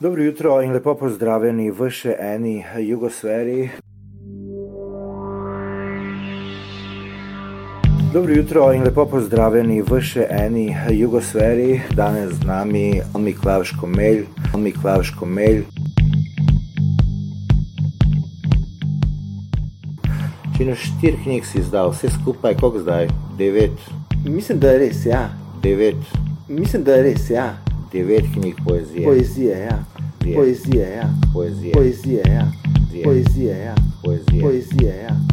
Dobro jutro in lepo pozdravljeni v še eni jugosferi. Dobro jutro in lepo pozdravljeni v še eni jugosferi. Danes z nami Miklaš Komelj, Miklaš Komelj. Če na štiri knjig si izdal, vse skupaj, koliko zdaj? Devet. Mislim, da je res, ja. Devet. Mislim, da je res, ja. Devet knjig poezije. Poezije, ja. Poezije, ja. Poezije. Poezije, ja. Poezije, ja. Poezije. Poezije, ja.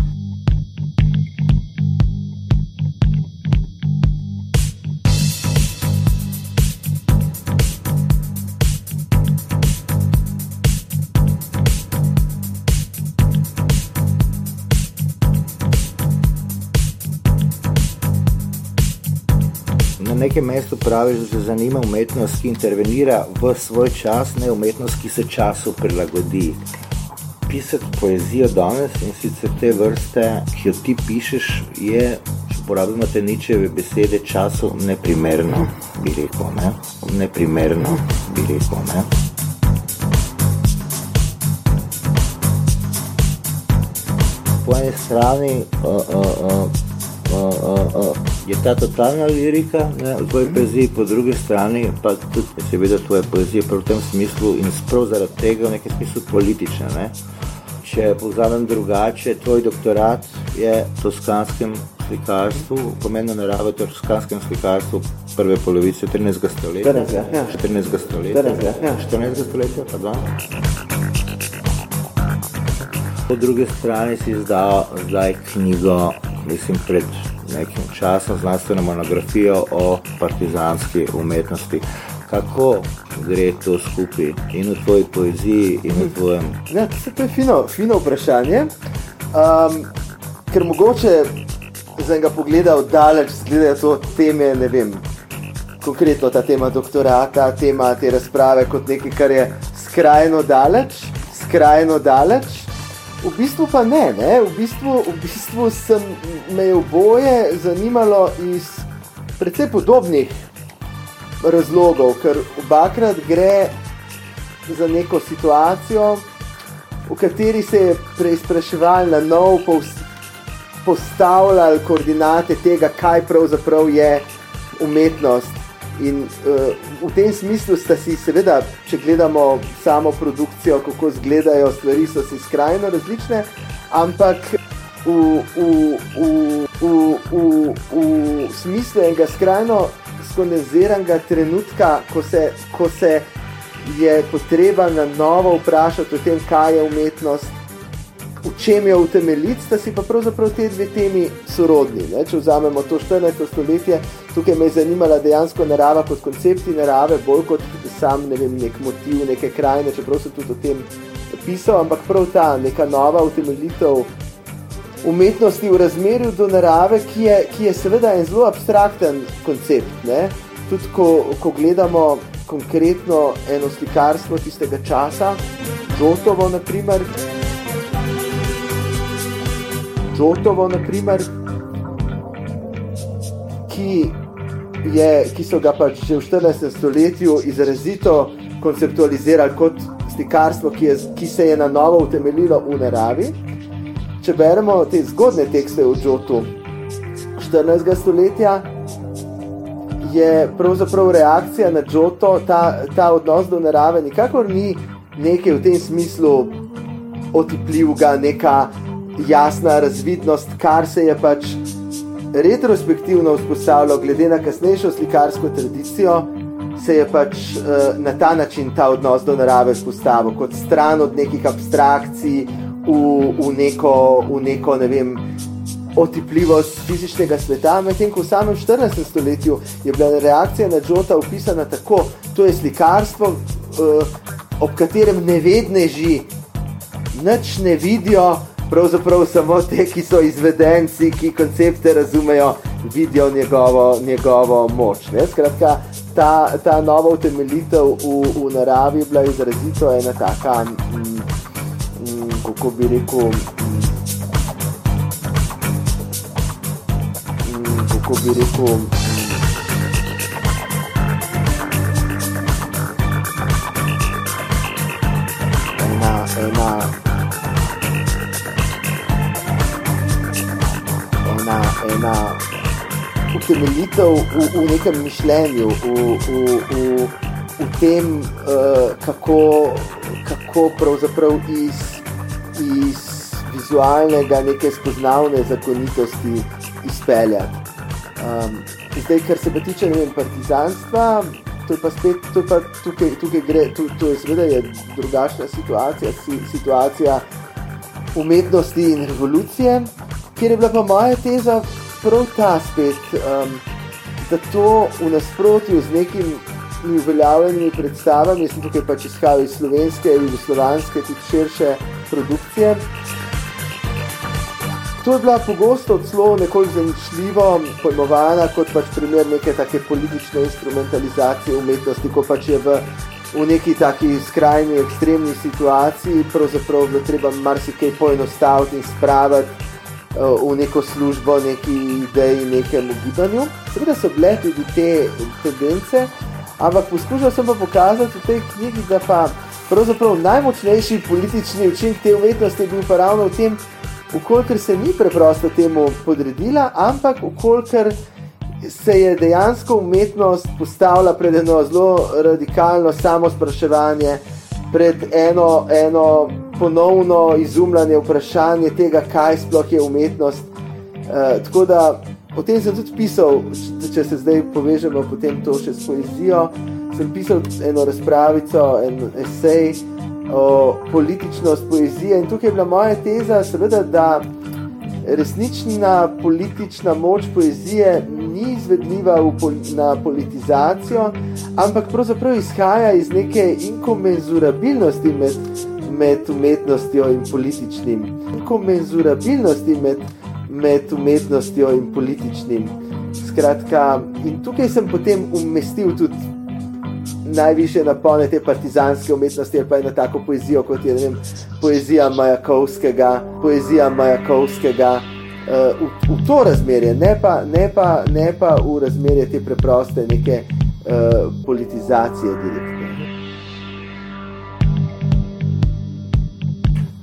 Nekem mestu praviš, da te zanima umetnost, ki intervenira v svoj čas, ne umetnost, ki se času prilagodi. Pisati poezijo danes in sicer te vrste, ki jo ti pišeš, je, če uporabimo te ničeve besede, času neprimerno, bi rekel. Ne? Neprimerno, bi rekel. Ne? Po eni strani uh, uh, uh, uh, uh, uh, je ta totalna lirika ne, v tvoji poeziji, po drugi strani pa tudi seveda tvoja poezija prav v tem smislu in sprav zaradi tega v nekem smislu politična. Ne. Če povzamem drugače, tvoj doktorat je v toskanskem slikarstvu, pomembno narave v toskanskem slikarstvu prve polovice 13. stoletja. 14. ja. 14. stoletja. 14. ja. 14. stoletja, pardon. Po drugi strani si izdal zdaj knjigo, mislim, pred nekim časom, znanstveno monografijo o partizanski umetnosti. Kako gre to skupaj in v tvoji poeziji in v tvojem Ja, to je fino, fino vprašanje. Um, ker mogoče z enega pogleda oddaleč zgledajo to teme, ne vem, konkretno ta tema doktorata, tema te razprave kot nekaj, kar je skrajno daleč, skrajno daleč. V bistvu pa ne, ne? V, bistvu, v bistvu sem me je oboje zanimalo iz precej podobnih razlogov, ker obakrat gre za neko situacijo, v kateri se je preizpraševal na nov pos- postavljali koordinate tega, kaj pravzaprav je umetnost. In uh, v tem smislu sta si seveda, če gledamo samo produkcijo, kako izgledajo stvari, so si skrajno različne, ampak v, v, v, v, v, v smislu enega skrajno skondenziranega trenutka, ko se, ko se je potreba na novo vprašati o tem, kaj je umetnost, v čem je utemeljiti, sta si pa pravzaprav te dve temi sorodni. Ne? Če vzamemo to 14. stoletje, tukaj me je zanimala dejansko narava kot koncepti narave, bolj kot sam ne vem, nek motiv, neke krajine, čeprav sem tudi o tem pisal, ampak prav ta neka nova utemeljitev umetnosti v razmerju do narave, ki je, ki je seveda en zelo abstrakten koncept. Ne? Tudi ko, ko gledamo konkretno eno slikarstvo tistega časa, Žotovo naprimer, Žotovo, naprimer, ki, je, ki so ga pač že v 14. stoletju izrazito konceptualizirali kot slikarstvo, ki, je, ki se je na novo utemeljilo v naravi. Če beremo te zgodne tekste v Džotu 14. stoletja, je pravzaprav reakcija na Džoto, ta, ta odnos do narave, nikakor ni nekaj v tem smislu otipljivega, neka jasna razvidnost, kar se je pač retrospektivno vzpostavilo, glede na kasnejšo slikarsko tradicijo, se je pač uh, na ta način ta odnos do narave vzpostavil, kot stran od nekih abstrakcij v, v, neko, v neko, ne vem, otipljivost fizičnega sveta, medtem ko v samem 14. stoletju je bila reakcija na Džota opisana tako, to je slikarstvo, uh, ob katerem nevedneži nič ne vidijo, pravzaprav samo te, ki so izvedenci, ki koncepte razumejo, vidijo njegovo, njegovo moč. Ne? Skratka, ta, ta nova utemeljitev v, v naravi je bila izrazito ena taka, mm, mm, kako bi rekel, mm, kako bi rekel, ena, ena, ena utemeljitev v, v nekem mišljenju, v, v, v, v tem, uh, kako, kako pravzaprav iz, iz vizualnega neke spoznavne zakonitosti izpeljati. Um, zdaj, kar se pa tiče vem, partizanstva, to je pa spet, to je pa tukaj, tukaj gre, to, to je seveda je drugačna situacija, si, situacija umetnosti in revolucije, kjer je bila pa moja teza prav ta spet, um, da to v nasprotju z nekimi uveljavljenimi predstavami, sem tukaj pač izhajal iz slovenske, jugoslovanske, tudi širše produkcije, To je bila pogosto celo nekoliko zaničljivo pojmovana kot pač primer neke take politične instrumentalizacije umetnosti, ko pač je v, v neki taki skrajni, ekstremni situaciji pravzaprav bilo treba marsikaj poenostaviti in spraviti v neko službo, neki ideji, nekemu gibanju. Seveda so bile tudi te tendence, ampak poskušal sem pa pokazati v tej knjigi, da pa pravzaprav najmočnejši politični učink te umetnosti je bil pa ravno v tem, ukolikor se ni preprosto temu podredila, ampak ukolikor se je dejansko umetnost postavila pred eno zelo radikalno samospraševanje, pred eno, eno ponovno izumljanje vprašanje tega, kaj sploh je umetnost. E, tako da o tem sem tudi pisal, če se zdaj povežemo potem to še s poezijo, sem pisal eno razpravico, en esej, o političnost poezije. In tukaj je bila moja teza, seveda, da resnična politična moč poezije ni izvedljiva v, na politizacijo, ampak pravzaprav izhaja iz neke inkomenzurabilnosti med, med umetnostjo in političnim. Inkomenzurabilnosti med, med umetnostjo in političnim. Skratka, in tukaj sem potem umestil tudi najviše napone te partizanske umetnosti, ali pa ena tako poezijo, kot je vem, poezija Majakovskega, poezija Majakovskega uh, v, v to razmerje, ne pa, ne, pa, ne pa v razmerje te preproste neke uh, politizacije direktne.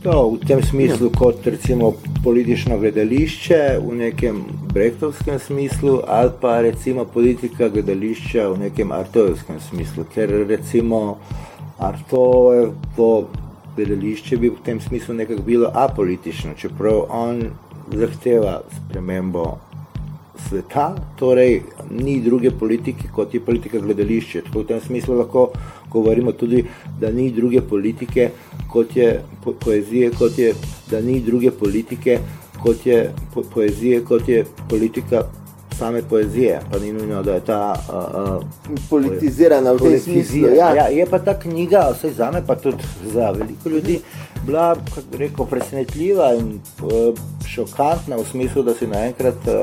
No, v tem smislu, ja. kot recimo politično gledališče v nekem brehtovskem smislu ali pa recimo politika gledališča v nekem artovskem smislu, ker recimo artovo gledališče bi v tem smislu nekako bilo apolitično, čeprav on zahteva spremembo sveta, torej ni druge politike kot je politika gledališče. Tako v tem smislu lahko govorimo tudi, da ni druge politike kot je po poezije, kot je, da ni druge politike kot je po poezije, kot je politika same poezije, pa ni nujno, da je ta uh, uh, politizirana v tem smislu. Ja. Ja, je pa ta knjiga, vse zame, pa tudi za veliko ljudi, bila, kako rekel, presenetljiva in uh, šokantna v smislu, da si naenkrat uh,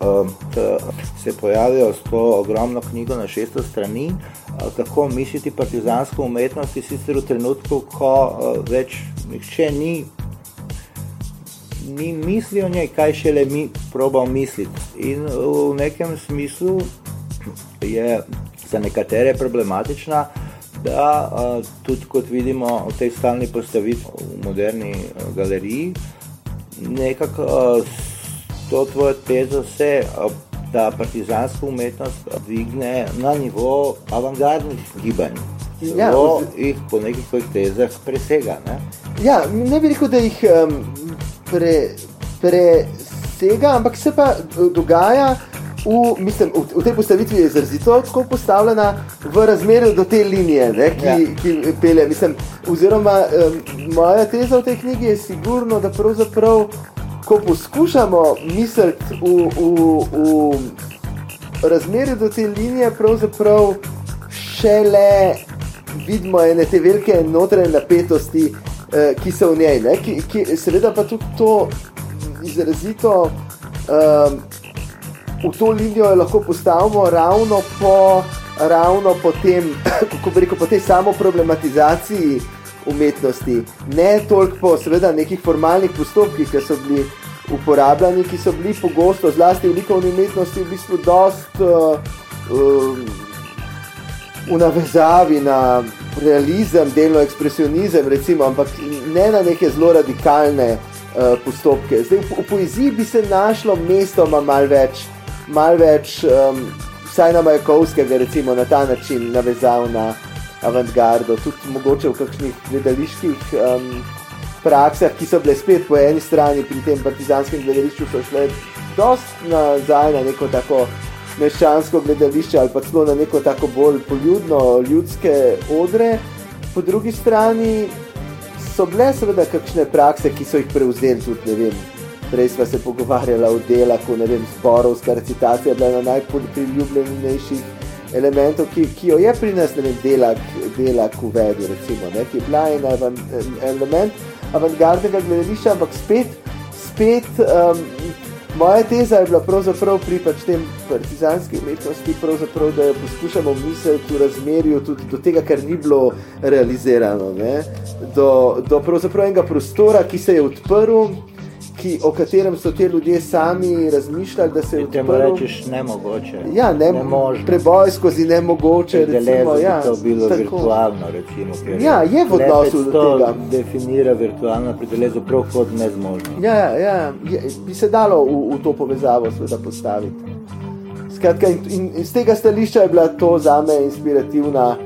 uh, uh, se pojavijo s to ogromno knjigo na 600 strani, uh, kako misliti partizansko umetnost, sicer v trenutku, ko uh, več nihče ni ni mislil o njej, kaj šele mi probal misliti. In v nekem smislu je za nekatere problematična, da tudi kot vidimo v tej stalni postavitvi v moderni galeriji, nekako to tvojo tezo se da partizanska umetnost dvigne na nivo avangardnih gibanj. Ja, jih po nekih svojih tezah presega. Ne? Ja, ne bi rekel, da jih um, pre, presega, ampak se pa dogaja, v, mislim, v, v tej postavitvi je izrazito tako postavljena v razmerju do te linije, ne, ki, ja. ki pele. Mislim, oziroma, um, moja teza v tej knjigi je sigurno, da pravzaprav, ko poskušamo misliti v, v, v razmerju do te linije, pravzaprav šele vidimo ene te velike notranje napetosti, eh, ki so v njej. Ki, ki, seveda pa tudi to izrazito um, v to linijo lahko postavimo ravno po, ravno po tem, kako bi rekel, po tej samo problematizaciji umetnosti. Ne toliko po seveda nekih formalnih postopkih, ki so bili uporabljani, ki so bili pogosto, zlasti v likovni umetnosti, v bistvu dost uh, um, v navezavi na realizem, delno ekspresionizem, recimo, ampak ne na neke zelo radikalne uh, postopke. Zdaj, v, v poeziji bi se našlo mestoma malo več, mal več um, vsaj na Majakovskega, recimo na ta način navezal na avantgardo, tudi mogoče v kakšnih gledaliških um, praksah, ki so bile spet po eni strani pri tem partizanskem gledališču, so šle dost nazaj na neko tako meščansko gledališče ali pa celo na neko tako bolj poljudno ljudske odre. Po drugi strani so bile seveda kakšne prakse, ki so jih prevzeli tudi, ne vem, prej sva se pogovarjala o delaku, ne vem, zborovska recitacija bila na najpriljubljenejših elementov, ki, ki jo je pri nas, ne vem, delak, delak uvedel, recimo, ne, ki je bila en element avantgardnega gledališča, ampak spet, spet um, Moja teza je bila pravzaprav pri pač tem partizanski umetnosti, da jo poskušamo misliti v razmerju tudi do tega, kar ni bilo realizirano. Ne? Do, do pravzaprav enega prostora, ki se je odprl, ki, o katerem so ti ljudje sami razmišljali, da se je odprl. Temu rečeš nemogoče. Ja, ne, nemožno. Preboj skozi nemogoče. Recimo, ja, to bilo tako. virtualno, recimo. Ja, je v odnosu do tega. definira virtualno pridelezo prav kot nezmožno. Ja, ja, je, bi se dalo v, v to povezavo seveda postaviti. Skratka, in, in, in z tega stališča je bila to zame inspirativna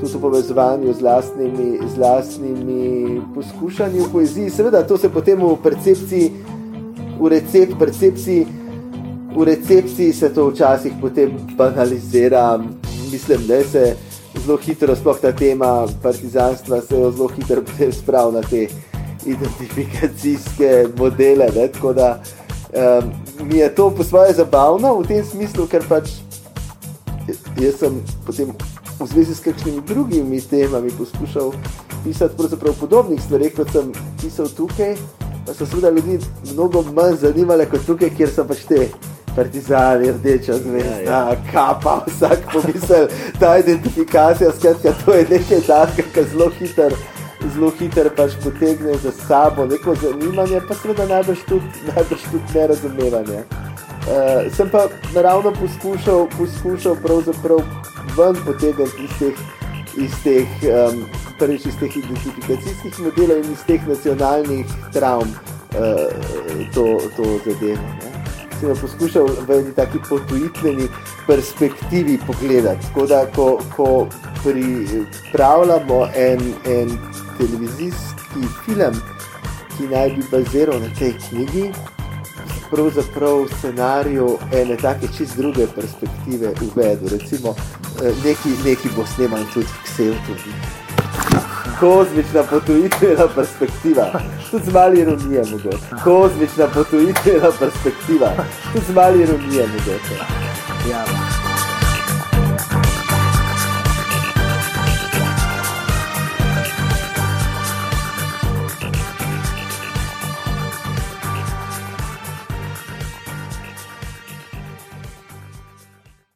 tudi v povezovanju z lastnimi, z lastnimi poskušanji v poeziji. Seveda, to se potem v percepciji, v recept, percepciji, v recepciji se to včasih potem banalizira. Mislim, da se zelo hitro, sploh ta tema partizanstva, se jo zelo hitro potem spravi na te identifikacijske modele. Ne? Tako da um, mi je to po svoje zabavno v tem smislu, ker pač jaz sem potem v zvezi s kakšnimi drugimi temami poskušal pisati pravzaprav podobnih stvari, kot sem pisal tukaj, pa so seveda ljudi mnogo manj zanimale kot tukaj, kjer so pač te partizani, rdeča zvezda, ja, ja. kapa, vsak pomisel, ta identifikacija, skratka, to je nekaj takega, kar zelo hiter, zelo hiter pač potegne za sabo neko zanimanje, pa seveda najbrž tudi, najbrž tudi nerazumevanje. Uh, sem pa naravno poskušal, poskušal pravzaprav ven potegniti iz teh, iz teh, um, prvič iz teh identifikacijskih modelov in iz teh nacionalnih travm uh, to, to zadevo. Sem poskušal v eni taki potujitveni perspektivi pogledati. Tako da, ko, ko pripravljamo en, en televizijski film, ki naj bi baziral na tej knjigi, pravzaprav scenariju ene take čist druge perspektive uvedu. Recimo, neki, neki bo snemal tudi ksev tudi. Kozmična potujitvena perspektiva, tudi z mali ironije mogoče. Kozmična potujitvena perspektiva, tudi z mali ironije mogoče. Ja.